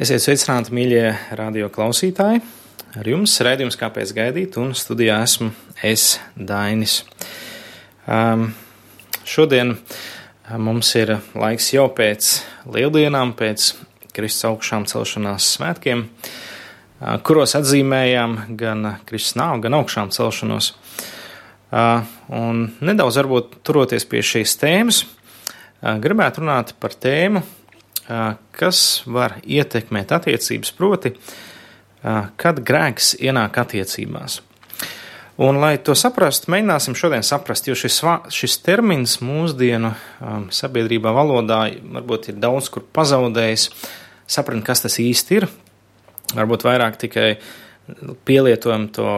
Esiet sveicināti, mīļie radio klausītāji! Ar jums redzējums, kāpēc gaidīt, un studijā esmu es, Dainis. Um, šodien mums ir laiks jau pēc lieldienām, pēc Kristus augšām celšanās svētkiem, kuros atzīmējām gan Kristus nāvu, gan augšām celšanos. Uh, un nedaudz varbūt turoties pie šīs tēmas, uh, gribētu runāt par tēmu, kas var ietekmēt attiecības, proti, kad grēks ienāk attiecībās. Un, lai to saprastu, mēģināsim šodien saprast, jo šis, šis termins mūsdienu sabiedrībā valodā varbūt ir daudz kur pazaudējis, saprast, kas tas īsti ir. Varbūt vairāk tikai pielietojam to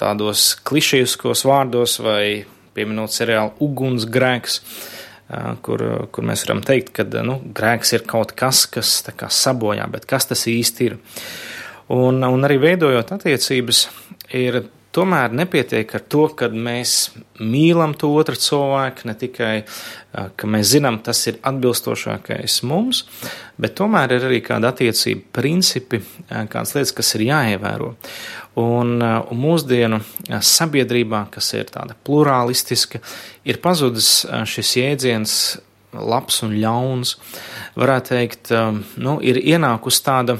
tādos klišejiskos vārdos vai pieminot seriālu ugunsgrēks. Uh, kur, kur mēs varam teikt, ka nu, grēks ir kaut kas, kas sabojā, bet kas tas īsti ir. Un, un arī veidojot attiecības, ir tomēr nepietiek ar to, ka mēs mīlam to otru cilvēku, ne tikai, ka mēs zinām, tas ir atbilstošākais mums, bet tomēr ir arī kāda attiecība principi, kādas lietas, kas ir jāievēro. Un, un mūsdienu sabiedrībā, kas ir tāda plurālistiska, ir pazudis šis jēdziens labs un ļauns. Varētu teikt, nu, ir ienākusi tāda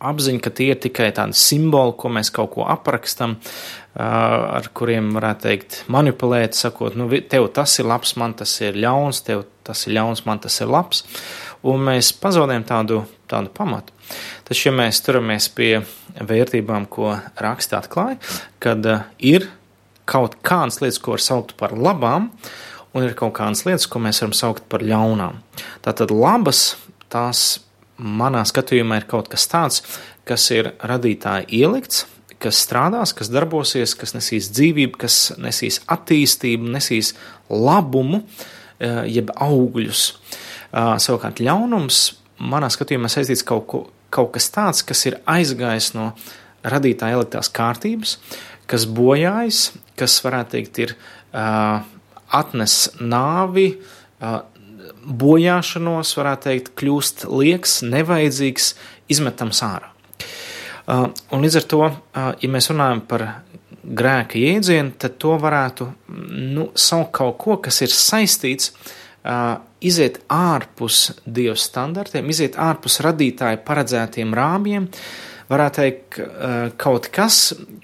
apziņa, ka tie ir tikai tādi simboli, ko mēs kaut ko aprakstam, ar kuriem varētu teikt, manipulēt, sakot, nu, tev tas ir labs, man tas ir ļauns, tev tas ir ļauns, man tas ir labs. Un mēs pazaudējam tādu, tādu pamatu. Taču, ja mēs turamies pie vērtībām, ko raksta atklāja, kad ir kaut kādas lietas, ko var saukt par labām, un ir kaut kādas lietas, ko mēs varam saukt par ļaunām. Tātad labas tās manā skatījumā ir kaut kas tāds, kas ir radītāja ielikts, kas strādās, kas darbosies, kas nesīs dzīvību, kas nesīs attīstību, nesīs labumu, eh, jeb augļus. Eh, savukārt ļaunums manā skatījumā saistīts kaut, ko, kaut kas tāds, kas ir aizgājis no radītāja ieliktās kārtības, kas bojājas, kas varētu teikt ir uh, atnes nāvi, bojāšanos, varētu teikt, kļūst liekas, nevajadzīgs, izmetams ārā. Uh, un līdz ar to, uh, ja mēs runājam par grēka jēdzienu, tad to varētu nu, saukt kaut ko, kas ir saistīts, uh, iziet ārpus Dieva standartiem, iziet ārpus radītāja paredzētiem rāmjiem, varētu teikt, kaut kas,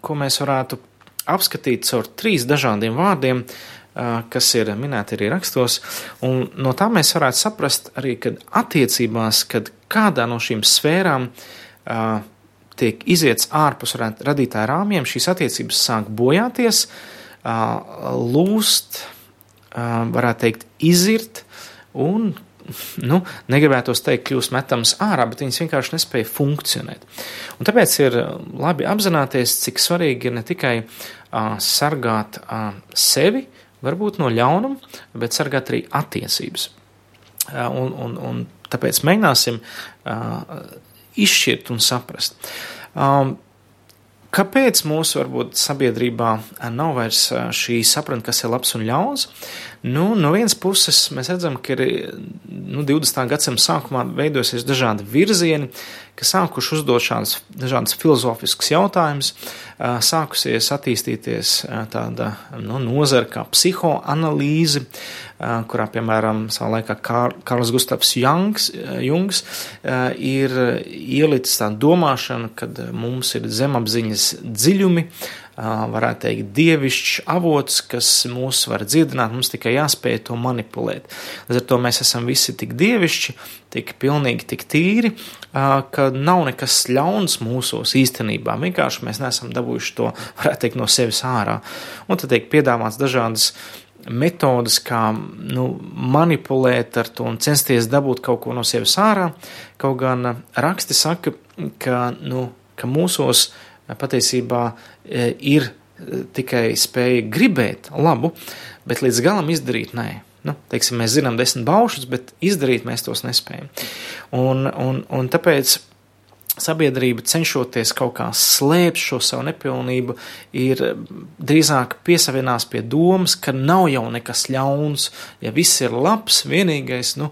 ko mēs varētu apskatīt caur trīs dažādiem vārdiem, kas ir minēti arī rakstos, un no tā mēs varētu saprast arī, ka attiecībās, kad kādā no šīm sfērām tiek iziets ārpus radītāja rāmjiem, šīs attiecības sāk bojāties, lūst, varētu teikt, izirt, un, nu, negribētos teikt, kļūst metams ārā, bet viņas vienkārši nespēja funkcionēt. Un tāpēc ir labi apzināties, cik svarīgi ir ne tikai uh, sargāt uh, sevi, uh, varbūt no ļaunuma, bet sargāt arī attiecības. Un, un, un tāpēc mēģināsim uh, izšķirt un saprast. Um, Kāpēc mūsu varbūt sabiedrībā nav vairs šī sapratne, kas ir labs un ļauns? Nu, no vienas puses mēs redzam, ka ir nu, 20. gadsimta sākumā veidosies dažādi virzieni, kas sākuši uzdot šādus dažādus filozofiskus jautājumus, sākusies attīstīties tāda nu, nozara kā psihoanalīze, kurā, piemēram, savā laikā Karls Gustavs Jungs, Jungs ir ielicis tādu domāšanu, kad mums ir zemapziņas dziļumi, varētu teikt, dievišķs avots, kas mūs var dziedināt, mums tikai jāspēj to manipulēt. Līdz ar to mēs esam visi tik dievišķi, tik pilnīgi, tik tīri, ka nav nekas ļauns mūsos īstenībā. Vienkārši mēs neesam dabūjuši to, varētu teikt, no sevis ārā. Un tad tiek piedāvāts dažādas metodas, kā nu, manipulēt ar to un censties dabūt kaut ko no sevis ārā. Kaut gan raksti saka, ka, nu, ka mūsos patiesībā e, ir e, tikai spēja gribēt labu, bet līdz galam izdarīt nē. Nu, teiksim, mēs zinām desmit baušus, bet izdarīt mēs tos nespējam. Un, un, un tāpēc sabiedrība cenšoties kaut kā slēpt šo savu nepilnību, ir drīzāk piesavienās pie domas, ka nav jau nekas ļauns, ja viss ir labs, vienīgais, nu,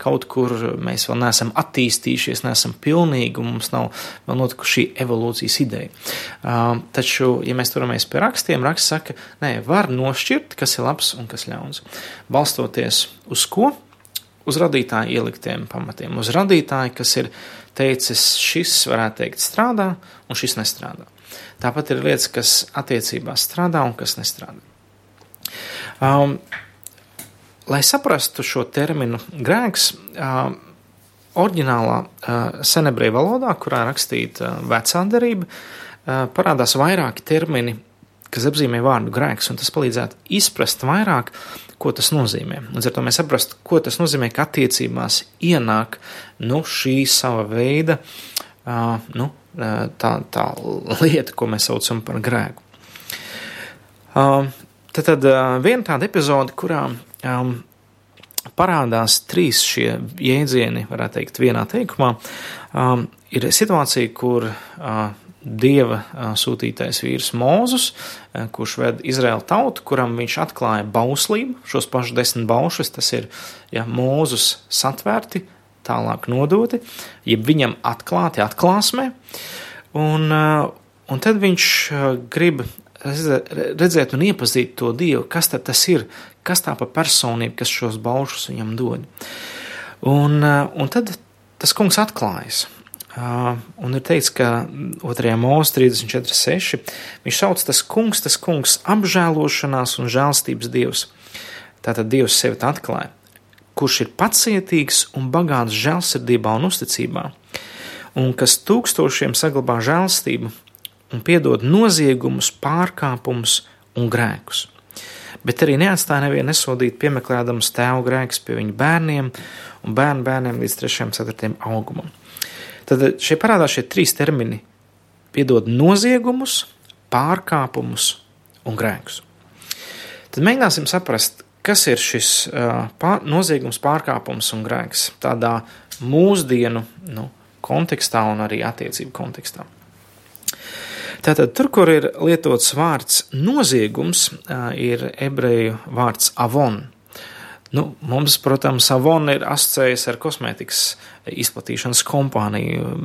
kaut kur mēs vēl neesam attīstījušies, neesam pilnīgi, un mums nav vēl notikusi šī evolūcijas ideja. Uh, taču, ja mēs turamies pie rakstiem, raksts saka, nē, var nošķirt, kas ir labs un kas ļauns. Balstoties uz ko? Uz radītāju ieliktiem pamatiem, uz radītāju, kas ir teicis, šis varētu teikt strādā, un šis nestrādā. Tāpat ir lietas, kas attiecībās strādā un kas nestrādā. Um, lai saprastu šo terminu grēks, oriģinālā senebriju valodā, kurā rakstīta vecā derība, parādās vairāki termini, kas apzīmē vārdu grēks, un tas palīdzētu izprast vairāk, ko tas nozīmē. Līdz ar to mēs saprastu, ko tas nozīmē, ka attiecībās ienāk nu, šī sava veida nu, tā, tā lieta, ko mēs saucam par grēku. Tad, tad viena tāda epizode, kurā um, parādās trīs šie jēdzieni, varētu teikt, vienā teikumā, um, ir situācija, kur uh, dieva uh, sūtītais vīrs Mūzus, uh, kurš ved Izraēlu tautu, kuram viņš atklāja bauslību, šos pašus desmit baušus, tas ir ja, Mūzus satvērti, tālāk nodoti, jeb viņam atklāti atklāsmē, un, uh, un tad viņš grib redzēt un iepazīt to Dievu, kas tas ir, kas tā pa personību, kas šos baušus viņam dod. Un, uh, un tad tas kungs atklājas. Uh, un ir teikts, ka 2. mūzika 34.6. viņš sauc tas kungs, tas kungs apžēlošanās un žēlstības dievs. Tātad Dievs sevi atklāja kurš ir pacietīgs un bagāts žēlsirdībā un uzticībā, un kas tūkstošiem saglabā žēlstību un piedod noziegumus, pārkāpumus un grēkus. Bet arī neatstāja nevienu nesodīt, piemeklēdams tēvu grēkus pie viņu bērniem un bērnu bērniem līdz 3. un 4. augumam. Tad šeit parādās šie trīs termini - piedod noziegumus, pārkāpumus un grēkus. Tad mēģināsim saprast, Kas ir šis pār, noziegums, pārkāpums un grēks tādā mūsdienu nu, kontekstā un arī attiecību kontekstā? Tātad, tur, kur ir lietots vārds noziegums, ir ebreju vārds avon. Nu, mums, protams, Avon ir asociējies ar kosmētikas izplatīšanas kompāniju.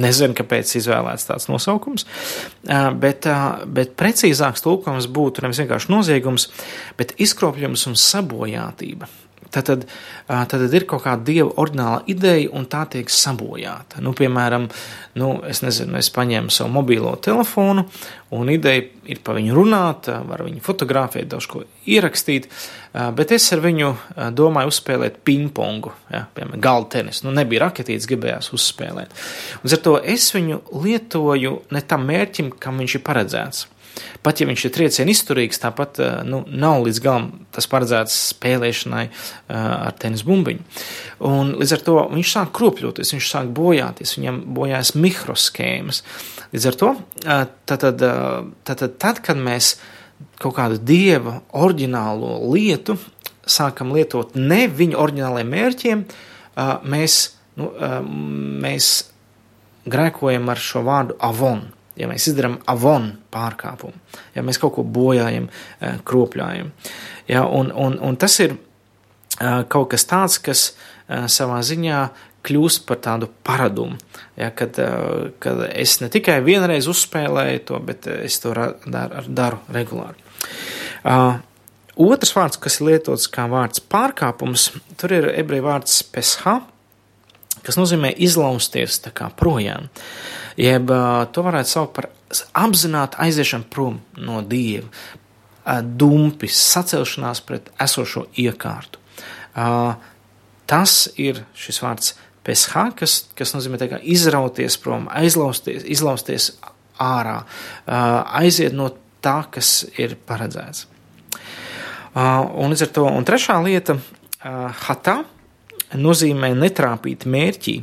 Nezinu, kāpēc izvēlēts tāds nosaukums, bet, bet precīzāks tulkojums būtu nevis vienkārši noziegums, bet izkropļums un sabojātība. Tad, tad, ir kaut kāda dieva ordināla ideja, un tā tiek sabojāta. Nu, piemēram, nu, es nezinu, es paņēmu savu mobilo telefonu, un ideja ir par viņu runāt, var viņu fotografēt, daudz ko ierakstīt, bet es ar viņu domāju uzspēlēt pingpongu, ja, piemēram, galda tenisu. Nu, nebija raketītes, gribējās uzspēlēt. Un ar to es viņu lietoju ne tam mērķim, kam viņš ir paredzēts. Pat ja viņš ir trieciena izturīgs, tāpat eh, nu, nav līdz galam tas paredzēts spēlēšanai uh, ar tenis bumbiņu. Un līdz ar to viņš sāk kropļoties, viņš sāk bojāties, viņam bojājas mikroskēmas. Līdz ar to uh, tad, tad, tad, tad, kad mēs kaut kādu dieva oriģinālo lietu sākam lietot ne viņa oriģinālajiem mērķiem, mēs, nu, mēs grēkojam ar šo vārdu avon ja mēs izdarām avon pārkāpumu, ja mēs kaut ko bojājam, eh, kropļājam. Ja, un, un, un tas ir eh, kaut kas tāds, kas eh, savā ziņā kļūst par tādu paradumu. Ja, kad, kad es ne tikai vienreiz uzspēlēju to, bet es to daru, daru regulāri. Uh, otrs vārds, kas ir lietots kā vārds pārkāpums, tur ir ebreju vārds pesha, kas nozīmē izlausties projām. Jeb to varētu saukt par apzinātu aiziešanu prom no dieva, dumpis, sacelšanās pret esošo iekārtu. Tas ir šis vārds PSH, kas, kas nozīmē izrauties prom, aizlausties, izlausties ārā, aiziet no tā, kas ir paredzēts. Un līdz ar to, un trešā lieta, hatā, nozīmē netrāpīt mērķī,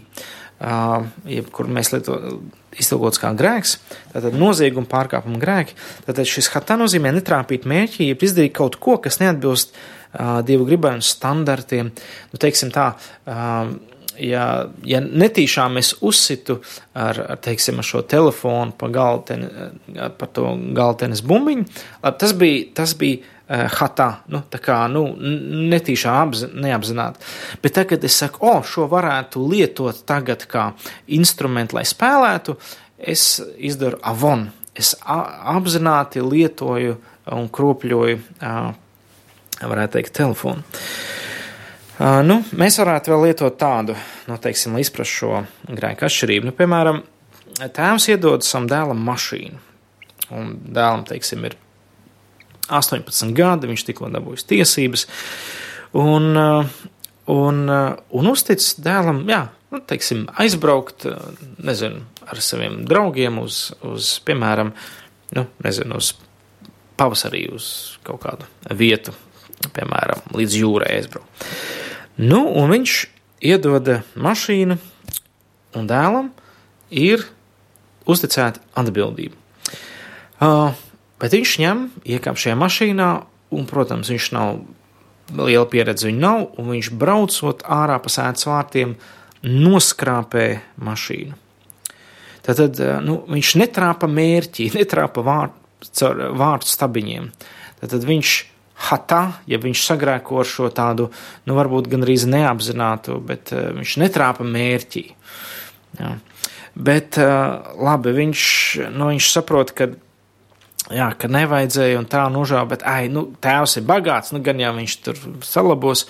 jebkur mēs lietojam iztulkots kā grēks, tātad nozieguma pārkāpuma grēki. Tātad šis hatā nozīmē netrāpīt mērķi, jeb izdarīt kaut ko, kas neatbilst uh, dievu gribai un standartiem. Nu, teiksim tā, uh, ja, ja netīšām es uzsitu ar, ar, teiksim, ar šo telefonu pa, galteni, pa to galtenes bumbiņu, tas bija, tas bija uh, hatā, nu, tā kā, nu, netīšām apzi, neapzināti. Bet tagad es saku, o, šo varētu lietot tagad kā instrumentu, lai spēlētu, es izdaru avon. Es apzināti lietoju un kropļoju, uh, varētu teikt, telefonu. Uh, nu, mēs varētu vēl lietot tādu, nu, teiksim, lai izprastu šo grēku atšķirību. Nu, piemēram, tēvs iedod savam dēlam mašīnu, un dēlam, teiksim, ir 18 gadi, viņš tikko dabūjis tiesības, un, un, un uztic dēlam, jā, nu, teiksim, aizbraukt, nezinu, ar saviem draugiem uz, uz piemēram, nu, nezinu, uz pavasarī uz kaut kādu vietu, piemēram, līdz jūrai aizbraukt. Nu, un viņš iedod mašīnu, un dēlam ir uzticēta atbildība. Uh, bet viņš ņem, iekāp šajā mašīnā, un, protams, viņš nav liela pieredze, viņa nav, un viņš braucot ārā pa sēdes vārtiem, noskrāpē mašīnu. Tad nu, viņš netrāpa mērķi, netrāpa vārtu, vārtu stabiņiem. Tad viņš hatā, ja viņš sagrēko ar šo tādu, nu, varbūt gandrīz neapzinātu, bet uh, viņš netrāpa mērķī. Jā. Bet, uh, labi, viņš, nu, viņš saprot, ka, jā, ka nevajadzēja un tā nožēl, bet, ai, nu, tēvs ir bagāts, nu, gan jau viņš tur salabos.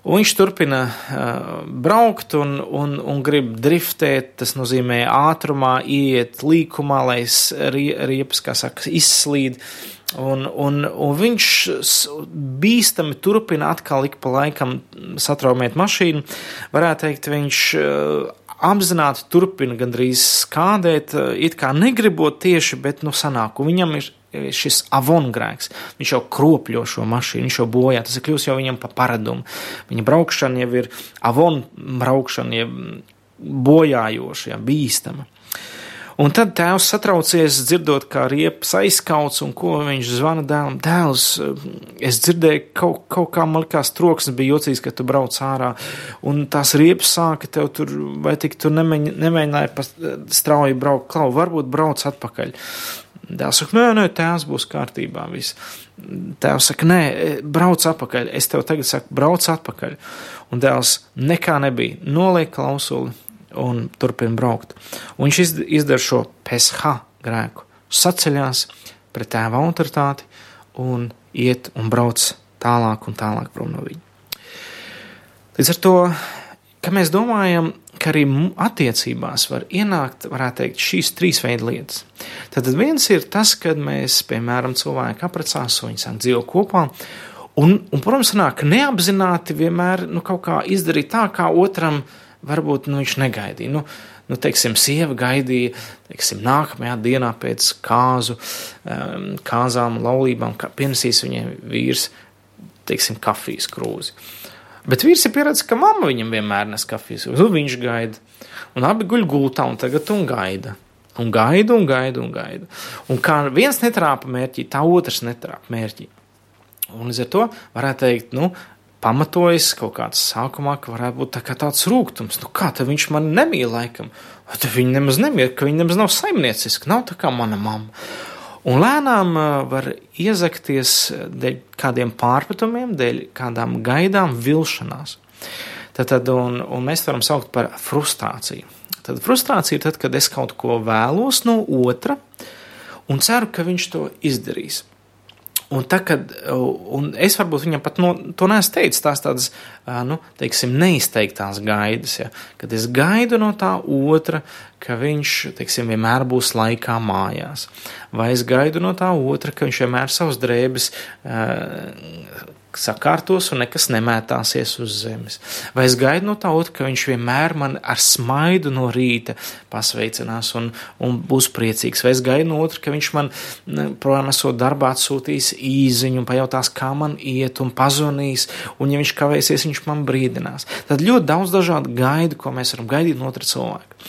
Un viņš turpina uh, braukt un, un, un grib driftēt. Tas nozīmē ātrumā, iet līkumā, lai riepas, kā saka, izslīd. Un, un, un viņš bīstami turpina atkal ik pa laikam satraumēt mašīnu. Varētu teikt, viņš uh, apzināti turpina gandrīz skādēt, it kā negribot tieši, bet nu sanāk, un viņam ir šis avongrēks. Viņš jau kropļo šo mašīnu, viņš jau bojā, tas ir kļūst jau viņam pa paradumu. Viņa braukšana jau ir avon braukšana, jau bojājoša, ja, bīstama. Un tad tēvs satraucies, dzirdot, kā riepas aizkauts, un ko viņš zvana dēlam. Dēls, es dzirdēju, kaut, kaut kā man likās troksnis bija jocīgs, ka tu brauc ārā, un tās riepas sāka tev tur, vai tik tu nemēģināji strauji braukt, klau, varbūt brauc atpakaļ. Dēls saka, nē, nē, tēvs būs kārtībā, viss. Tēvs saka, nē, brauc atpakaļ. Es tev tagad saku, brauc atpakaļ. Un dēls nekā nebija. Noliek klausuli, un turpina braukt. Un viņš izdara šo PSH grēku, saceļās pret tēva autoritāti un iet un brauc tālāk un tālāk prom no viņa. Līdz ar to, ka mēs domājam, ka arī attiecībās var ienākt, varētu teikt, šīs trīs veidu lietas. Tad viens ir tas, kad mēs, piemēram, cilvēki apprecās, viņi sāk dzīvo kopā, un, un protams, nāk neapzināti vienmēr nu, kaut kā izdarīt tā, kā otram varbūt nu, viņš negaidīja. Nu, nu, teiksim, sieva gaidīja, teiksim, nākamajā dienā pēc kāzu, um, kāzām, laulībām, ka pienesīs viņai vīrs, teiksim, kafijas krūzi. Bet vīrs ir pieredzējis, ka mamma viņam vienmēr nes kafijas krūzi, un viņš gaida. Un abi guļ gultā, un tagad un gaida. Un gaida, un gaida, un gaida. Un kā viens netrāpa mērķī, tā otrs netrāpa mērķī. Un līdz ar to varētu teikt, nu, pamatojas kaut kāds sākumā, ka varētu būt tā tāds rūkums. Nu, kā tad viņš man nemīl laikam? Tad viņi nemaz nemīl, ka viņi nemaz nav saimnieciski, nav tā kā mana mamma. Un lēnām var iezakties dēļ kādiem pārpratumiem, dēļ kādām gaidām, vilšanās. Tad, un, un mēs varam saukt par frustrāciju. Tad frustrācija ir tad, kad es kaut ko vēlos no otra un ceru, ka viņš to izdarīs. Un, tā, kad, un es varbūt viņam pat no, to neesmu teicis, tās tādas, nu, teiksim, neizteiktās gaidas, ja, kad es gaidu no tā otra, ka viņš, teiksim, vienmēr būs laikā mājās. Vai es gaidu no tā otra, ka viņš vienmēr savus drēbes sakārtos un nekas nemētāsies uz zemes. Vai es gaidu no tā otra, ka viņš vienmēr man ar smaidu no rīta pasveicinās un, un būs priecīgs, vai es gaidu no otra, ka viņš man, projām esot darbā, atsūtīs īziņu un pajautās, kā man iet un pazvanīs, un ja viņš kavēsies, viņš man brīdinās. Tad ļoti daudz dažādu gaidu, ko mēs varam gaidīt no otra cilvēka.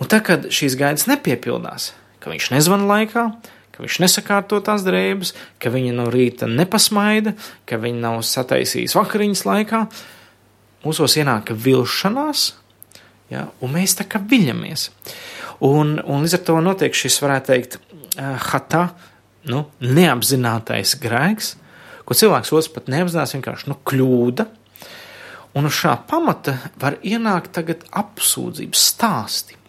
Un tā, kad šīs gaidas nepiepildās, ka viņš nezvan laikā, ka viņš nesakārto tās drēbes, ka viņa no rīta nepasmaida, ka viņa nav sataisījis vakariņas laikā. Mūsos ienāk vilšanās, Ja? Un mēs tā kā viļamies. Un, un līdz ar to notiek šis, varētu teikt, hata, nu, neapzinātais grēks, ko cilvēks otrs pat neapzinās, vienkārši nu, kļūda. Un uz šā pamata var ienākt tagad apsūdzības stāsti.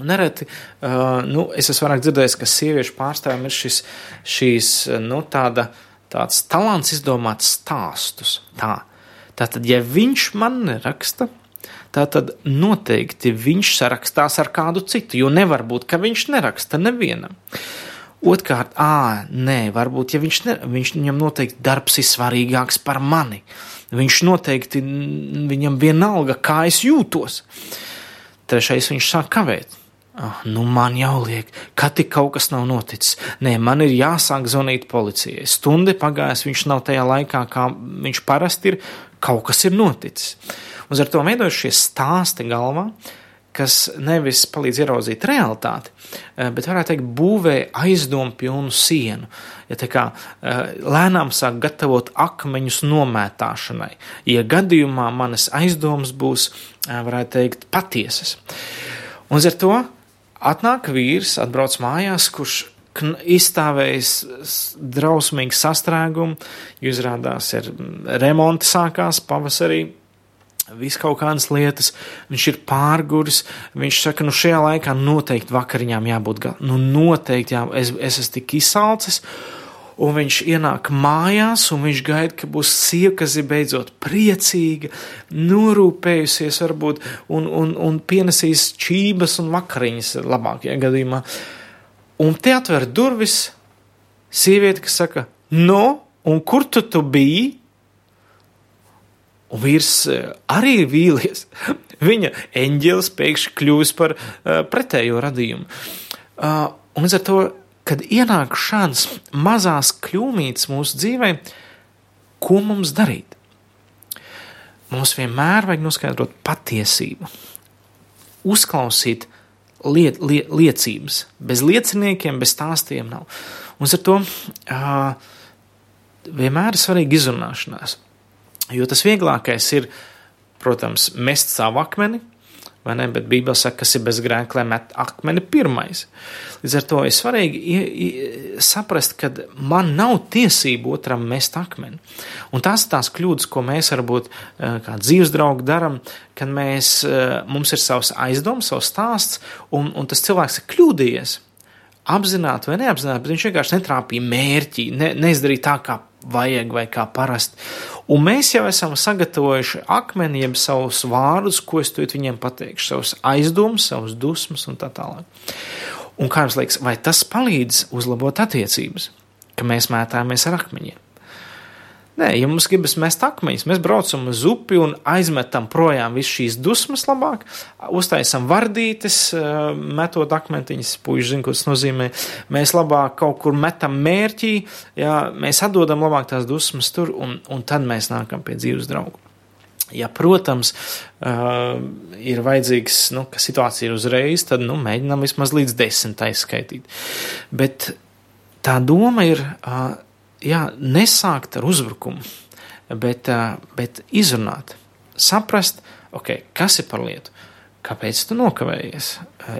Un nereti, uh, nu, es esmu vairāk dzirdējis, ka sieviešu pārstāvjiem ir šis, šīs, nu, tāda, tāds talants izdomāt stāstus. Tā. Tātad, ja viņš man neraksta, tad noteikti viņš sarakstās ar kādu citu, jo nevar būt, ka viņš neraksta nevienam. Otkārt, ā, nē, varbūt, ja viņš, ne, viņš viņam noteikti darbs ir svarīgāks par mani. Viņš noteikti, viņam vienalga, kā es jūtos. Trešais, viņš sāk kavēt. Ah, nu, man jau liek, ka tik kaut kas nav noticis. Nē, man ir jāsāk zvanīt policijai. Stunde pagājis, viņš nav tajā laikā, kā viņš parasti ir. Kaut kas ir noticis. Un ar to veidojas šie stāsti galvā, kas nevis palīdz ieraudzīt realitāti, eh, bet varētu teikt, būvē aizdomu pilnu sienu. Ja tā kā eh, lēnām sāk gatavot akmeņus nomētāšanai, ja gadījumā manas aizdomas būs, eh, varētu teikt, patiesas. Un ar to atnāk vīrs, atbrauc mājās, kurš izstāvējis drausmīgu sastrēgumu, izrādās ir remonti sākās pavasarī, Viss kaut kādas lietas, viņš ir pārguris. Viņš saka, nu, šajā laikā noteikti vakariņām jābūt galā. Nu, noteikti, jā, es, es esmu tik izsalcis. Un viņš ienāk mājās, un viņš gaida, ka būs sieva, kas ir beidzot priecīga, norūpējusies, varbūt, un, un, un pienesīs čības un vakariņas labākajā gadījumā. Un te atver durvis sieviete, kas saka, no, un kur tu, tu biji? Un vīrs eh, arī ir vīlies. Viņa eņģelis pēkšņi kļūs par uh, pretējo radījumu. Uh, un līdz ar to, kad ienāk šādas mazās kļūmītes mūsu dzīvē, ko mums darīt? Mums vienmēr vajag noskaidrot patiesību, uzklausīt liet, liet, liecības. Bez lieciniekiem, bez stāstiem nav. Un ar to uh, vienmēr ir svarīga izrunāšanās. Jo tas vieglākais ir, protams, mest savu akmeni, vai ne? Bet Bībele saka, kas ir bez grēka, lai met akmeni pirmais. Līdz ar to ir svarīgi saprast, ka man nav tiesību otram mest akmeni. Un tās ir tās kļūdas, ko mēs varbūt eh, kā dzīves draugi darām, kad mēs, eh, mums ir savs aizdoms, savs stāsts, un, un tas cilvēks ir kļūdījies. Apzināti vai neapzināti, bet viņš vienkārši netrāpīja mērķi, ne, neizdarīja tā, kā vajag vai kā parasti. Un mēs jau esam sagatavojuši akmeni, jeb savus vārdus, ko es tūlīt viņiem pateikšu, savus aizdomus, savus dusmas un tā tālāk. Un kā jums liekas, vai tas palīdz uzlabot attiecības, ka mēs mētāmies ar akmeņiem? Nē, ja mums gribas mest akmeņus, mēs braucam uz upi un aizmetam projām visu šīs dusmas labāk, uztaisam vardītes, eh, metot akmentiņas, puiši zina, ko tas nozīmē. Mēs labāk kaut kur metam mērķī, jā, mēs atdodam labāk tās dusmas tur, un, un tad mēs nākam pie dzīves draugu. Ja, protams, uh, ir vajadzīgs, nu, ka situācija ir uzreiz, tad nu, mēģinām vismaz līdz desmitai skaitīt. Bet tā doma ir uh, jā, nesākt ar uzbrukumu, bet, bet izrunāt, saprast, okay, kas ir par lietu, kāpēc tu nokavējies.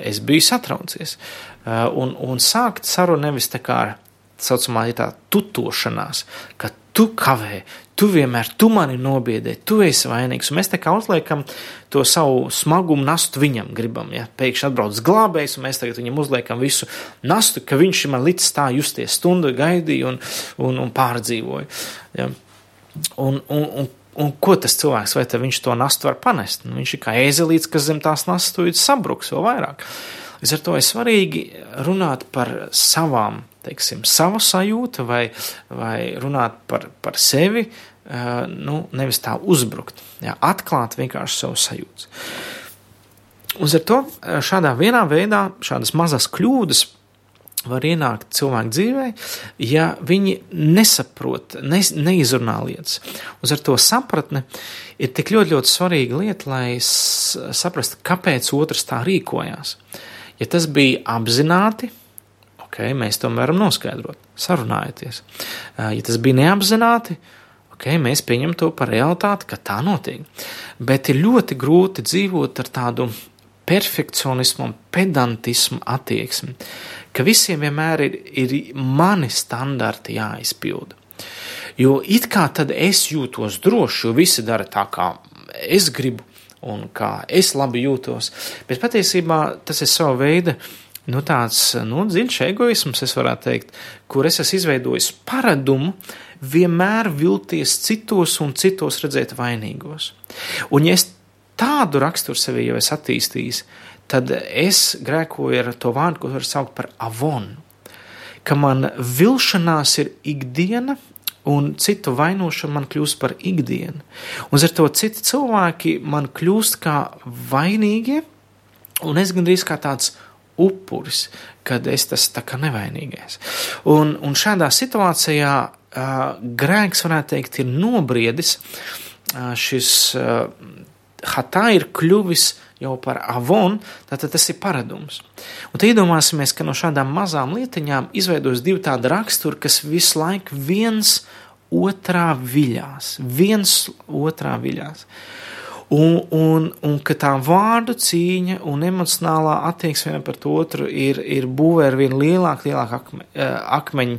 Es biju satraucies. Un, un sākt sarunu nevis tā kā ar tā saucamā tā tutošanās, ka tu kavē, tu vienmēr, tu mani nobiedē, tu esi vainīgs. Un mēs tā kā uzliekam to savu smagumu nastu viņam, gribam, ja pēkšņi atbrauc glābējs, un mēs tagad viņam uzliekam visu nastu, ka viņš man līdz tā justies stundu gaidīja un, un, un pārdzīvoja. Ja. Un, un, un, un ko tas cilvēks, vai viņš to nastu var panest? Nu, viņš ir kā ēzelīts, kas zem tās nastas sabruks vēl vairāk. Līdz ar to ir svarīgi runāt par savām teiksim, savu sajūtu vai, vai runāt par, par sevi, nu, nevis tā uzbrukt, jā, atklāt vienkārši savu sajūtu. Ar to šādā vienā veidā, šādas mazas kļūdas var ienākt cilvēku dzīvē, ja viņi nesaprot, ne, neizrunā lietas. Uz to sapratne ir tik ļoti, ļoti svarīga lieta, lai saprastu, kāpēc otrs tā rīkojās. Ja tas bija apzināti, okay, mēs to varam noskaidrot, sarunājieties. Ja tas bija neapzināti, Okay, mēs pieņemam to par realitāti, ka tā notiek. Bet ir ļoti grūti dzīvot ar tādu perfekcionismu un pedantismu attieksmi, ka visiem vienmēr ir, ir mani standarti jāizpilda. Jo it kā tad es jūtos droši, jo visi dara tā, kā es gribu un kā es labi jūtos. Bet patiesībā tas ir sava veida nu, tāds nu, dziļš egoisms, es varētu teikt, kur es esmu izveidojis paradumu vienmēr vilties citos un citos redzēt vainīgos. Un, ja es tādu raksturu sevī jau esmu attīstījis, tad es grēkoju ar to vārdu, ko var saukt par avonu. Ka man vilšanās ir ikdiena, un citu vainošana man kļūst par ikdienu. Un ar to citi cilvēki man kļūst kā vainīgi, un es gandrīz kā tāds upuris, kad es tas tā kā nevainīgais. Un, un šādā situācijā uh, grēks, varētu teikt, ir nobriedis. Uh, šis uh, hatā ir kļuvis jau par avonu, tātad tas ir paradums. Un tad iedomāsimies, ka no šādām mazām lietiņām izveidos divi tādi raksturi, kas visu laiku viens otrā viļās, viens otrā viļās. Un, un, un ka tā vārdu cīņa un emocionālā attieksme vienam pret otru ir, ir būvē ar vien lielāku, lielāku akme, eh, akmeņu,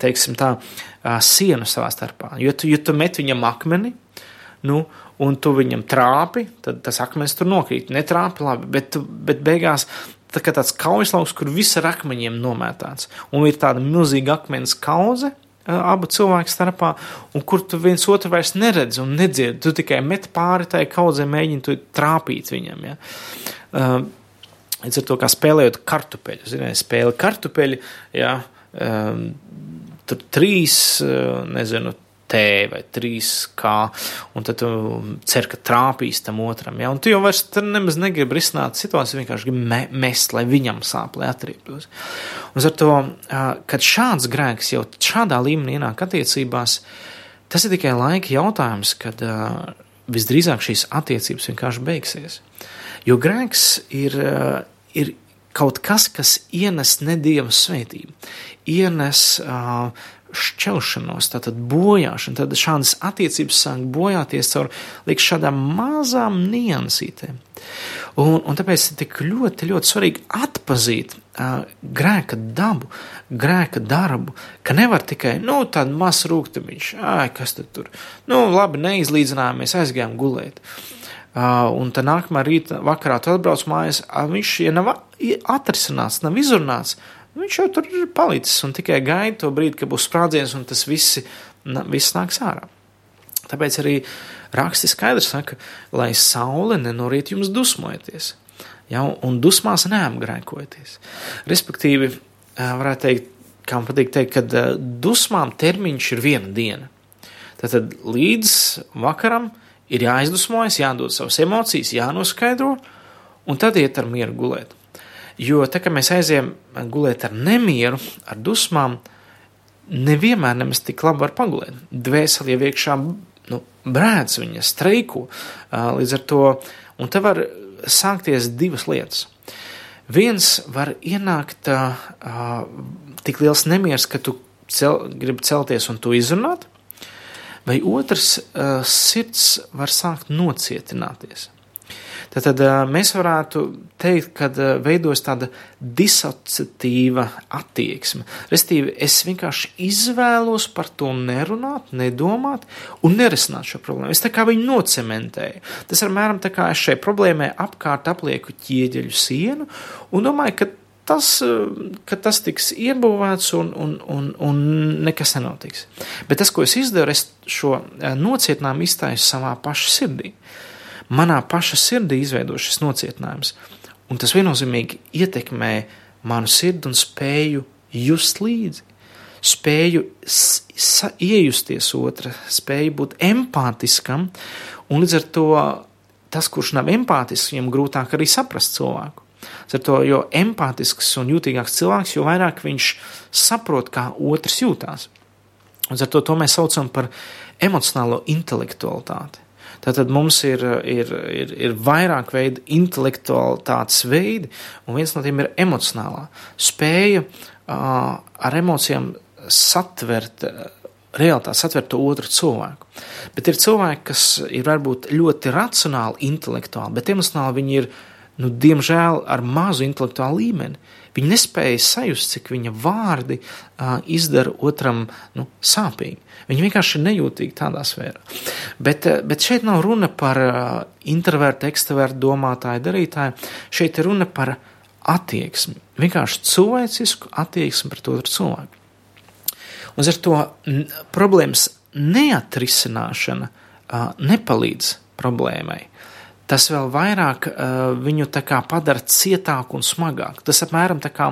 teiksim tā, eh, sienu savā starpā. Jo tu, jo tu met viņam akmeni, nu, un tu viņam trāpi, tad tas akmens tur nokrīt. Netrāpi labi, bet, bet beigās tā kā tāds kaujaslauks, kur viss ar akmeņiem nomētāts. Un ir tāda milzīga akmens kauze, abu cilvēku starpā, un kur tu viens otru vairs neredzi un nedzirdi. Tu tikai met pāri tai kaudzē, mēģini trāpīt viņam. Ja? Uh, Līdz ar to, kā spēlējot kartupeļu, zināmā spēle kartupeļi, ja, um, tur trīs, nezinu, T vai 3K, un tad tu cer, ka trāpīs tam otram. Ja? Un tu jau vairs nemaz negribi risināt situāciju, vienkārši gribi me mest, lai viņam sāp, lai atrieptos. Un ar to, kad šāds grēks jau šādā līmenī ienāk attiecībās, tas ir tikai laika jautājums, kad visdrīzāk šīs attiecības vienkārši beigsies. Jo grēks ir, ir kaut kas, kas ienes nedieva svētību, ienes uh, šķelšanos, tātad bojāšanu, tad šādas attiecības sāk bojāties caur līdz šādām mazām niansītēm. Un, un tāpēc ir tik ļoti, ļoti svarīgi atpazīt uh, grēka dabu, grēka darbu, ka nevar tikai, nu, tādu mazu rūkstošu, ah, kas tur, nu, labi, neizlīdzinājāmies, aizgājām gulēt. Uh, un tad nākamā rīta vakarā tu atbrauc mājās, uh, viņš, ja nav atrisināts, nav izrunāts, Viņš jau tur ir palicis un tikai gaida to brīdi, kad būs sprādziens un tas visi, viss nāks ārā. Tāpēc arī raksti skaidrs saka, lai saule nenorīt jums dusmojoties. Ja, un dusmās neapgrēkoties. Respektīvi, varētu teikt, kā man patīk teikt, ka dusmām termiņš ir viena diena. Tātad līdz vakaram ir jāizdusmojas, jādod savas emocijas, jānoskaidro, un tad iet ar mieru gulēt. Jo tā kā mēs aizējām gulēt ar nemieru, ar dusmām, nevienmēr nemaz tik labi var pagulēt. Dvēseli jau iekšā nu, brēdz viņa streiku līdz ar to, te var sākties divas lietas. Viens var ienākt uh, tik liels nemieris, ka tu cel, gribi celties un to izrunāt, vai otrs uh, sirds var sākt nocietināties. Tad mēs varētu teikt, ka veidojas tāda disociatīva attieksme. Restīvi, es vienkārši izvēlos par to nerunāt, nedomāt un nerisināt šo problēmu. Es tā kā viņu nocementēju. Tas apmēram tā kā es šai problēmai apkārt aplieku ķieģeļu sienu un domāju, ka tas, ka tas tiks iebūvēts un, un, un, un nekas nenotiks. Bet tas, ko es izdaru, es šo nocietinājumu iztaisu savā paša sirdī manā paša sirdī izveido šis nocietinājums, un tas viennozīmīgi ietekmē manu sirdi un spēju just līdzi. Spēju iejusties otra, spēju būt empātiskam, un līdz ar to tas, kurš nav empātisks, viņam grūtāk arī saprast cilvēku. Ar to, jo empātisks un jūtīgāks cilvēks, jo vairāk viņš saprot, kā otrs jūtās. Un ar to, to mēs saucam par emocionālo intelektualitāti. Tātad mums ir, ir, ir, ir vairāk veidu intelektualitātes veidi, un viens no tiem ir emocionālā spēja uh, ar emocijām satvert realitāti satver to otru cilvēku. Bet ir cilvēki, kas ir varbūt ļoti racionāli, intelektuāli, bet emocionāli viņi ir, nu, diemžēl, ar mazu intelektuālu līmeni. Viņi nespēja sajust, cik viņa vārdi uh, izdara otram nu, sāpīgi. Viņi vienkārši ir nejūtīgi tādā sfērā. Bet, bet šeit nav runa par uh, introvertu, ekstravertu, domātāju, darītāju. Šeit ir runa par attieksmi. Vienkārši cilvēcisku attieksmi pret otru cilvēku. Un ar to problēmas neatrisināšana uh, nepalīdz problēmai. Tas vēl vairāk uh, viņu padara cietāku un smagāku. Tas apmēram tā kā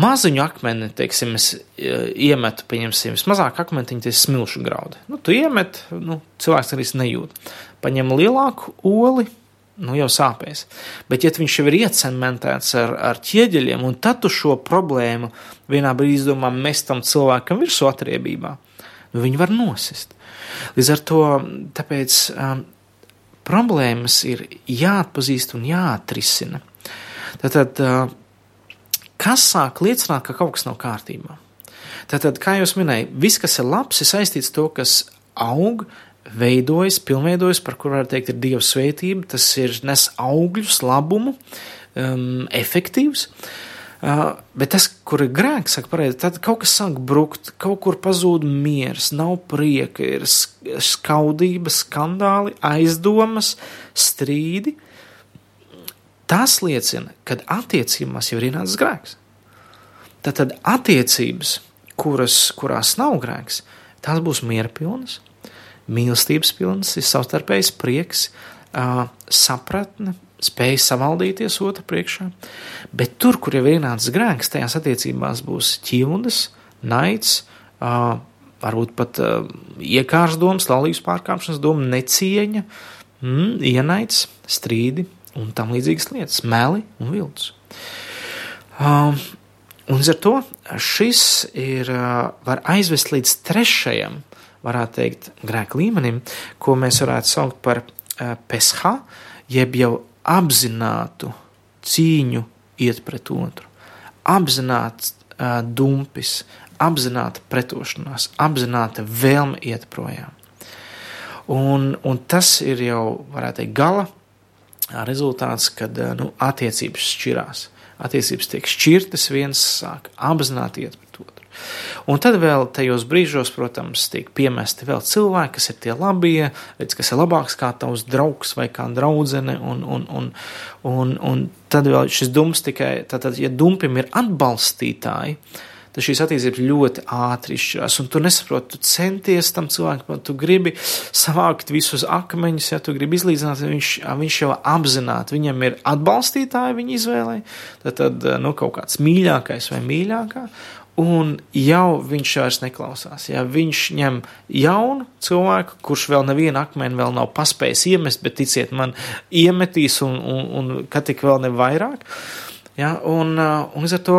maziņu akmeni, teiksim, es iemetu, pieņemsim, vismazāk akmentiņu, ir smilšu graudi. Nu, tu iemet, nu, cilvēks arī nejūt. Paņem lielāku oli, nu jau sāpēs. Bet, ja viņš jau ir iecementēts ar, ar ķieģeļiem, un tad tu šo problēmu vienā brīdī izdomā mest tam cilvēkam virsū atriebībā, nu viņi var nosist. Līdz ar to tāpēc, um, problēmas ir jāatpazīst un jāatrisina. Tātad, kas sāk liecināt, ka kaut kas nav kārtībā? Tātad, kā jau minēju, viss, kas ir labs, ir saistīts ar to, kas aug, veidojas, pilnveidojas, par kur var teikt, ir Dieva svētība. Tas ir nes augļus, labumu, um, efektīvs. Uh, bet tas, kur ir grēks, saka, pareizi, tad kaut kas sāk brukt, kaut kur pazūd miers, nav prieka, ir skaudība, skandāli, aizdomas, strīdi. Tas liecina, ka attiecībās jau ir ienācis grēks. Tad, attiecības, kuras, kurās nav grēks, tās būs miera pilnas, mīlestības pilns, ir savstarpējs prieks, sapratne, spēja savaldīties otru priekšā. Bet tur, kur jau ir ienācis grēks, tajās attiecībās būs ķildes, naids, varbūt pat iekārs domas, laulības pārkāpšanas doma, necieņa, mm, ienaids, strīdi un tam līdzīgas lietas, meli un viltus. Um, un līdz ar to šis ir, var aizvest līdz trešajam varētu teikt, grēka līmenim, ko mēs varētu saukt par pesha, jeb jau apzinātu cīņu iet pret otru, apzināts uh, dumpis, apzināta pretošanās, apzināta vēlme iet projām. Un, un tas ir jau, varētu teikt, gala rezultāts, kad nu, attiecības šķirās. Attiecības tiek šķirtas, viens sāk apzināti iet pret otru. Un tad vēl tajos brīžos, protams, tiek piemesti vēl cilvēki, kas ir tie labie, kas ir labāks kā tavs draugs vai kā draudzene, un, un, un, un, un tad vēl šis dums tikai, tātad, ja dumpim ir atbalstītāji, tad šīs attiecības ļoti ātri izšķirās. Un tu nesaproti, tu centies tam cilvēkam, tu gribi savākt visus akmeņus, ja tu gribi izlīdzināt, viņš, viņš jau apzināti, viņam ir atbalstītāji viņa izvēlē, tad, tad nu, kaut kāds mīļākais vai mīļākā un jau viņš vairs neklausās. Ja viņš ņem jaunu cilvēku, kurš vēl nevienu akmeni vēl nav paspējis iemest, bet ticiet man, iemetīs un, un, un kad tik vēl ne vairāk. Ja, un, un līdz ar to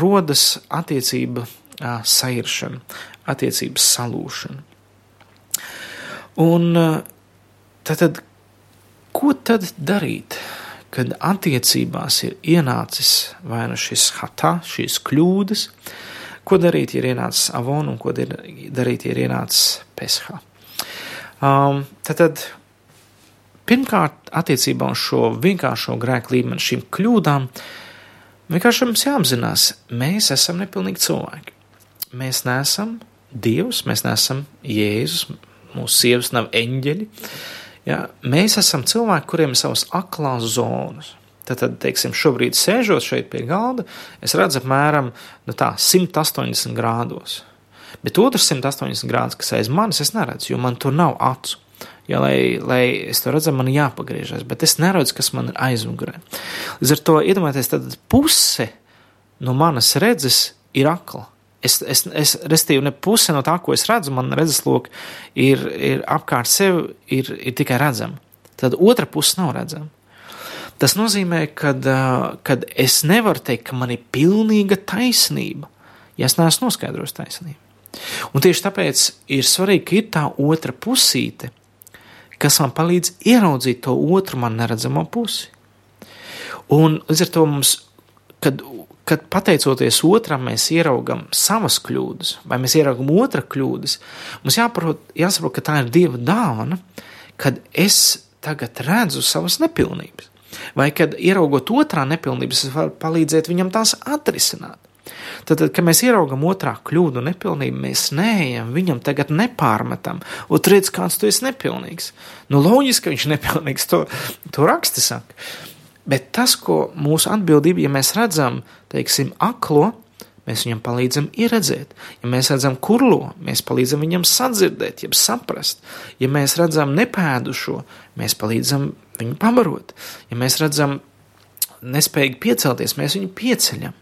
rodas attiecība sairšana, attiecības salūšana. Un tad, tad ko tad darīt? Kad attiecībās ir ienācis vai nu šis hatā, šīs kļūdas, ko darīt, ja ir ienācis avon un ko darīt, ja ir ienācis peshā. Um, tad, tad pirmkārt, attiecībā uz šo vienkāršo grēku līmeni, šīm kļūdām, vienkārši mums jāapzinās, mēs esam nepilnīgi cilvēki. Mēs neesam Dievs, mēs neesam Jēzus, mūsu sievas nav eņģeļi. Ja, mēs esam cilvēki, kuriem ir savas aklās zonas. Tad, tad, teiksim, šobrīd sēžot šeit pie galda, es redzu apmēram nu tā, 180 grādos. Bet otrs 180 grādus, kas aiz manis, es neredzu, jo man tur nav acu. Ja, lai, lai es to redzētu, man ir jāpagriežas, bet es neredzu, kas man ir aizmugurē. Līdz ar to iedomājieties, tad puse no manas redzes ir akla. Es, es, es restīvi, ne puse no tā, ko es redzu, man redzesloka ir, ir apkārt sev, ir, ir tikai redzama. Tad otra puse nav redzama. Tas nozīmē, ka es nevaru teikt, ka man ir pilnīga taisnība, ja es neesmu noskaidrojis taisnību. Un tieši tāpēc ir svarīgi, ka ir tā otra pusīte, kas man palīdz ieraudzīt to otru man neredzamo pusi. Un līdz ar to mums, kad kad pateicoties otram, mēs ieraugam savas kļūdas, vai mēs ieraugam otra kļūdas, mums jāprot, jāsaprot, ka tā ir Dieva dāvana, kad es tagad redzu savas nepilnības. Vai kad ieraugot otrā nepilnības, es varu palīdzēt viņam tās atrisināt. Tad, kad mēs ieraugam otrā kļūdu un nepilnību, mēs neejam viņam tagad nepārmetam, redz, kāds tu esi nepilnīgs. Nu, loģiski, ka viņš ir nepilnīgs, to, to raksti saka. Bet tas, ko mūsu atbildība, ja mēs redzam, teiksim, aklo, mēs viņam palīdzam ieredzēt. Ja mēs redzam kurlo, mēs palīdzam viņam sadzirdēt, jeb saprast. Ja mēs redzam nepēdušo, mēs palīdzam viņu pabarot. Ja mēs redzam nespējīgi piecelties, mēs viņu pieceļam.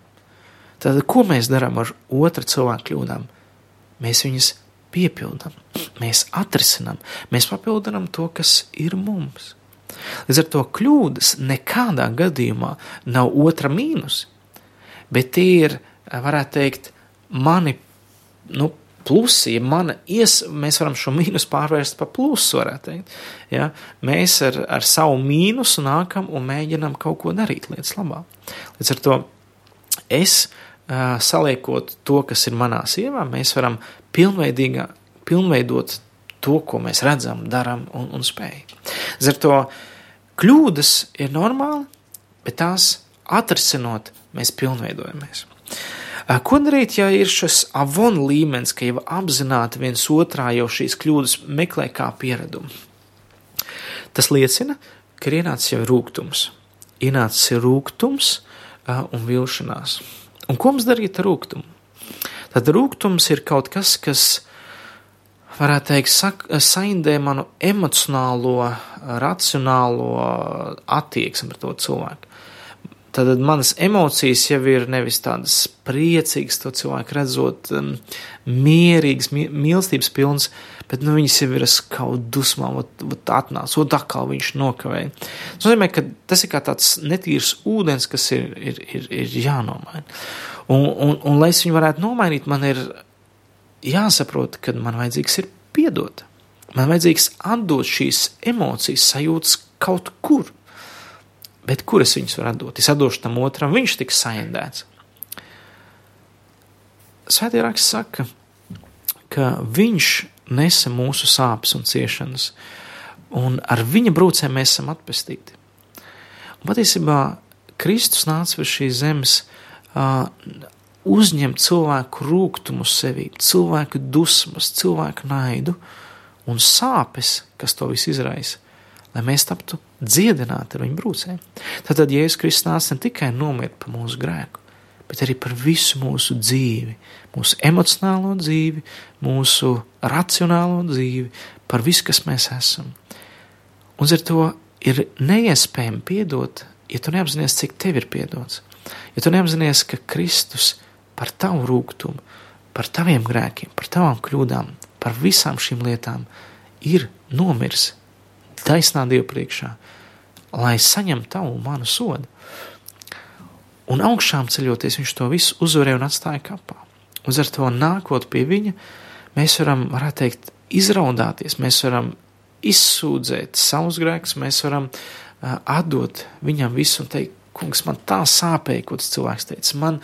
Tad, ko mēs darām ar otra cilvēka kļūdām? Mēs viņus piepildām, mēs atrisinām, mēs papildinām to, kas ir mums. Līdz ar to kļūdas nekādā gadījumā nav otra mīnus, bet tie ir, varētu teikt, mani nu, plusi, ja mana ies, mēs varam šo mīnusu pārvērst par plusu, varētu teikt. Ja? Mēs ar, ar savu mīnusu nākam un mēģinam kaut ko darīt lietas labā. Līdz ar to es saliekot to, kas ir manā sievā, mēs varam pilnveidot to, ko mēs redzam, darām un, un spējam. Ar to kļūdas ir normāli, bet tās atrisinot, mēs pilnveidojamies. Ko darīt, ja ir šis avon līmenis, ka jau apzināti viens otrā jau šīs kļūdas meklē kā pieredumu? Tas liecina, ka ir ienācis jau rūkums. Ienācis ir rūkums un vilšanās. Un ko mums darīt ar rūkumu? Tad rūkums ir kaut kas, kas, varētu teikt, sak, saindē manu emocionālo, racionālo attieksmi pret to cilvēku. Tad manas emocijas jau ir nevis tādas priecīgas, to cilvēku redzot, um, mierīgas, mīlestības pilnas, bet nu, viņas jau ir kaut dusmām, ot atnāca, un atkal viņš nokavēja. Tas nozīmē, ka tas ir kā tāds netīrs ūdens, kas ir, ir, ir, ir jānomaina. Un, un, un, lai es viņu varētu nomainīt, man ir jāsaprot, ka man vajadzīgs ir piedot. Man vajadzīgs atdot šīs emocijas, sajūtas kaut kur Bet kur es viņus varu atdot? Es atdošu tam otram, viņš tiks saindēts. Svētie raksts saka, ka viņš nesa mūsu sāpes un ciešanas, un ar viņa brūcēm mēs esam atpestīti. Un patiesībā Kristus nāca uz šīs zemes uh, uzņemt cilvēku rūkumu sevī, cilvēku dusmas, cilvēku naidu un sāpes, kas to visu izraisa lai mēs taptu dziedināti ar viņa brūcēm. Tad Jēzus Kristus nāca ne tikai nomirt par mūsu grēku, bet arī par visu mūsu dzīvi, mūsu emocionālo dzīvi, mūsu racionālo dzīvi, par visu, kas mēs esam. Un ar to ir neiespējami piedot, ja tu neapzinājies, cik tev ir piedots. Ja tu neapzinājies, ka Kristus par tavu rūkumu, par taviem grēkiem, par tavām kļūdām, par visām šīm lietām ir nomiris taisnā Dieva priekšā, lai saņemtu tavu manu sodu. Un augšām ceļoties, viņš to visu uzvarēja un atstāja kapā. Uz ar to nākot pie viņa, mēs varam, varētu teikt, izraudāties, mēs varam izsūdzēt savus grēkus, mēs varam uh, atdot viņam visu un teikt, kungs, man tā sāpēja, ko tas cilvēks teica. Man,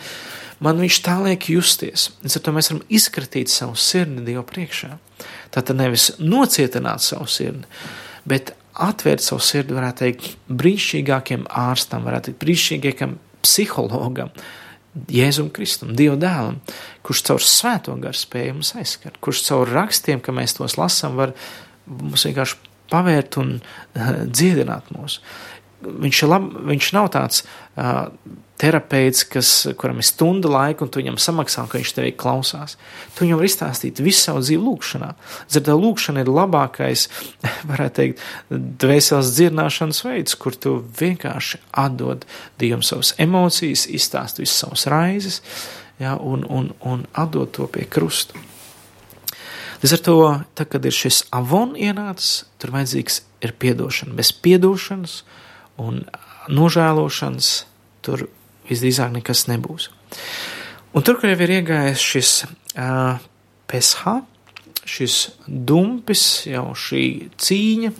man viņš tā liek justies. Līdz ar to mēs varam izkratīt savu sirdi Dievu priekšā. Tātad nevis nocietināt savu sirdi, bet atvērt savu sirdi, varētu teikt, brīnišķīgākiem ārstam, varētu teikt, brīnišķīgākam psihologam, Jēzum Kristum, Dieva dēlam, kurš caur svēto garu spēju mums aizskart, kurš caur rakstiem, ka mēs tos lasām, var mums vienkārši pavērt un uh, dziedināt mūs. Viņš, lab, viņš nav tāds uh, terapeits, kas, kuram ir stunda laika, un tu viņam samaksā, ka viņš tevi klausās. Tu viņam var izstāstīt visu savu dzīvi lūkšanā. Zirdā lūkšana ir labākais, varētu teikt, dvēseles dzirdināšanas veids, kur tu vienkārši atdod Dievam savas emocijas, izstāst visas savas raizes, ja, un, un, un atdod to pie krusta. Līdz ar to, tā, kad ir šis avon ienācis, tur vajadzīgs ir piedošana. Bez piedošanas un nožēlošanas tur visdrīzāk nekas nebūs. Un tur, kur jau ir iegājis šis uh, PSH, šis dumpis, jau šī cīņa,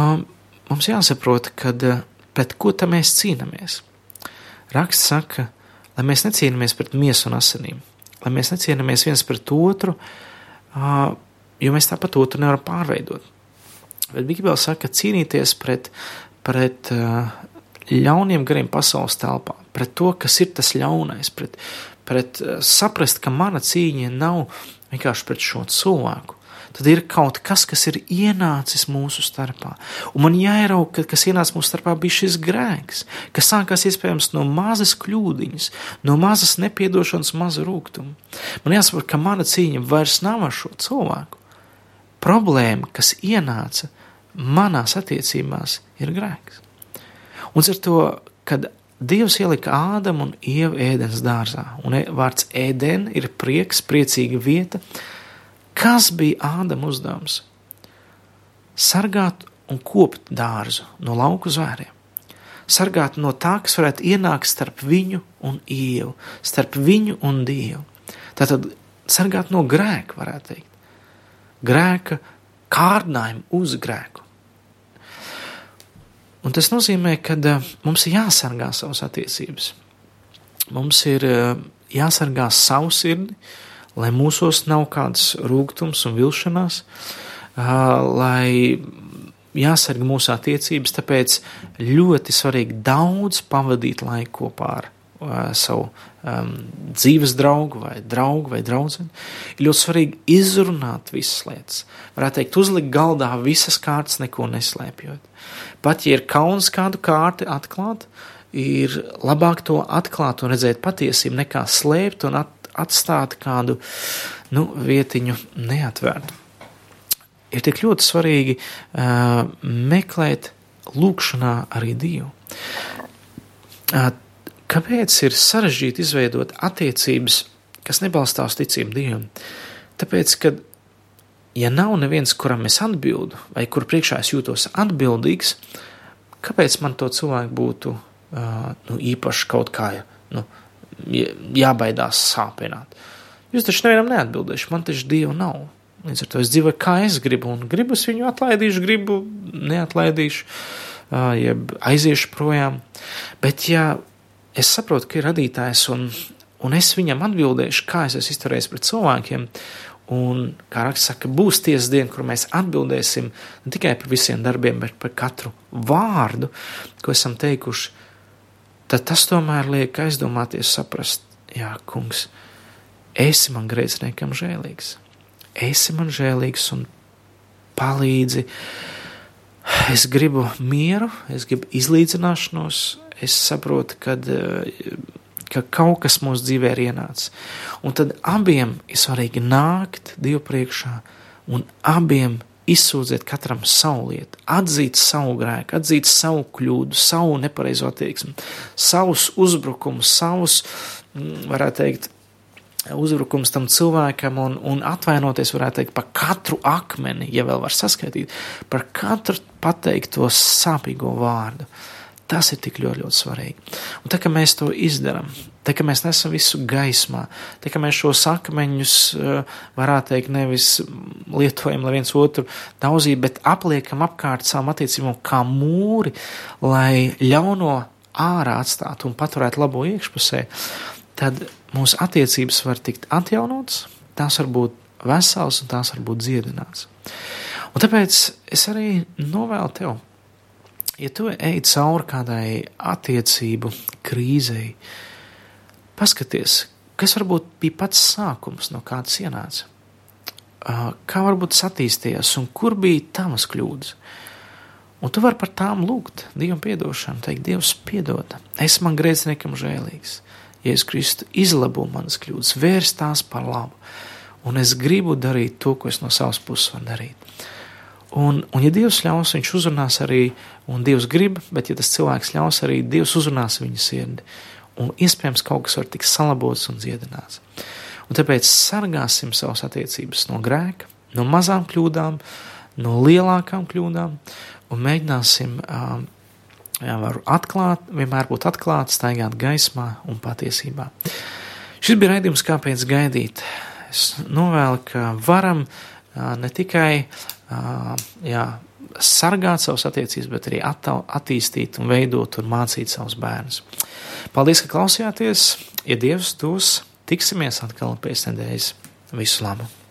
um, mums jāsaprot, kad uh, pret ko tam mēs cīnāmies. Raksts saka, lai mēs necīnāmies pret miesu un asinīm, lai mēs necīnāmies viens pret otru, jo mēs tāpat otru nevaram pārveidot. Bet Bībelē saka, cīnīties pret, pret ļauniem gariem pasaules telpā, pret to, kas ir tas ļaunais, pret, pret saprast, ka mana cīņa nav vienkārši pret šo cilvēku, tad ir kaut kas, kas ir ienācis mūsu starpā. Un man jāierauga, ka kas ienāca mūsu starpā, bija šis grēks, kas sākās iespējams no mazas kļūdiņas, no mazas nepiedošanas, maza rūkuma. Man jāsaprot, ka mana cīņa vairs nav ar šo cilvēku. Problēma, kas ienāca manās attiecībās, ir grēks. Un ar to, kad Dievs ielika Ādamu un Ievu ēdienas dārzā, un e, vārds ēdien ir prieks, priecīga vieta, Kas bija Ādama uzdevums? Sargāt un kopt dārzu no lauku zvēriem. Sargāt no tā, kas varētu ienākt starp viņu un ievu, starp viņu un dievu. Tātad sargāt no grēka, varētu teikt. Grēka kārdinājumu uz grēku. Un tas nozīmē, ka uh, mums ir jāsargā savas attiecības. Mums ir uh, jāsargā savu sirdi, lai mūsos nav kāds rūgtums un vilšanās, lai jāsargā mūsu attiecības, tāpēc ļoti svarīgi daudz pavadīt laiku kopā ar savu um, dzīves draugu vai draugu vai draugu. Ir ļoti svarīgi izrunāt visas lietas. Varētu teikt, uzlikt galdā visas kārtas, neko neslēpjot. Pat ja ir kauns kādu kārti atklāt, ir labāk to atklāt un redzēt patiesību, nekā slēpt un at, atstāt kādu nu, vietiņu neatvērtu. Ir tik ļoti svarīgi uh, meklēt lūkšanā arī Dievu. Uh, kāpēc ir sarežģīti izveidot attiecības, kas nebalstās ticību Dievam? Tāpēc, ka ja nav neviens, kuram es atbildu, vai kur priekšā es jūtos atbildīgs, kāpēc man to cilvēku būtu uh, nu, īpaši kaut kā nu, jābaidās sāpināt. Jūs taču nevienam neatbildēšu, man taču dievu nav. Līdz ar to es dzīvoju, kā es gribu, un gribu es viņu atlaidīšu, gribu neatlaidīšu, jeb aiziešu projām. Bet, ja es saprotu, ka ir radītājs, un, un es viņam atbildēšu, kā es esmu izturējis pret cilvēkiem, un, kā raksts saka, būs tiesas diena, kur mēs atbildēsim ne tikai par visiem darbiem, bet par katru vārdu, ko esam teikuši, tad tas tomēr liek aizdomāties, saprast, jā, kungs, esi man grēciniekam žēlīgs, esi man žēlīgs un palīdzi. Es gribu mieru, es gribu izlīdzināšanos, es saprotu, kad, ka kaut kas mūsu dzīvē ir ienācis. Un tad abiem ir svarīgi nākt Dievu priekšā un abiem izsūdzēt katram savu lietu, atzīt savu grēku, atzīt savu kļūdu, savu nepareizo attieksmi, savus uzbrukumus, savus, mm, varētu teikt, uzbrukums tam cilvēkam un, un atvainoties, varētu teikt, par katru akmeni, ja vēl var saskaitīt, par katru pateikto sāpīgo vārdu. Tas ir tik ļoti, ļoti svarīgi. Un tā kā mēs to izdarām, Tā kā mēs nesam visu gaismā, tā kā mēs šos akmeņus, eh, varētu teikt, nevis lietojam, lai viens otru daudzītu, bet apliekam apkārt savām attiecībām kā mūri, lai ļauno ārā atstātu un paturētu labo iekšpusē, tad mūsu attiecības var tikt atjaunotas, tās var būt veselas un tās var būt dziedināts. Un tāpēc es arī novēlu tev, ja tu ej cauri kādai attiecību krīzei, Paskaties, kas varbūt bija pats sākums, no kādas ienāca. Kā varbūt attīstījās un kur bija tavas kļūdas. Un tu vari par tām lūgt Dievam piedošanu, teikt, Dievs, piedod, es man grēciniekam žēlīgs. Jēzus Kristu izlabo manas kļūdas, vērst tās par labu, un es gribu darīt to, ko es no savas puses varu darīt. Un, un ja Dievs ļaus, viņš uzrunās arī, un Dievs grib, bet ja tas cilvēks ļaus, arī Dievs uzrunās viņa sirdi un iespējams kaut kas var tikt salabots un dziedināts. Un tāpēc sargāsim savas attiecības no grēka, no mazām kļūdām, no lielākām kļūdām un mēģināsim um, jā, atklāt, vienmēr būt atklāti, staigāt gaismā un patiesībā. Šis bija raidījums, kāpēc gaidīt. Es novēlu, ka varam ne tikai jā, sargāt savas attiecības, bet arī attīstīt un veidot un mācīt savus bērnus. Paldies, ka klausījāties! Ja Dievs tos tiksimies atkal pēc nedēļas. Visu labu!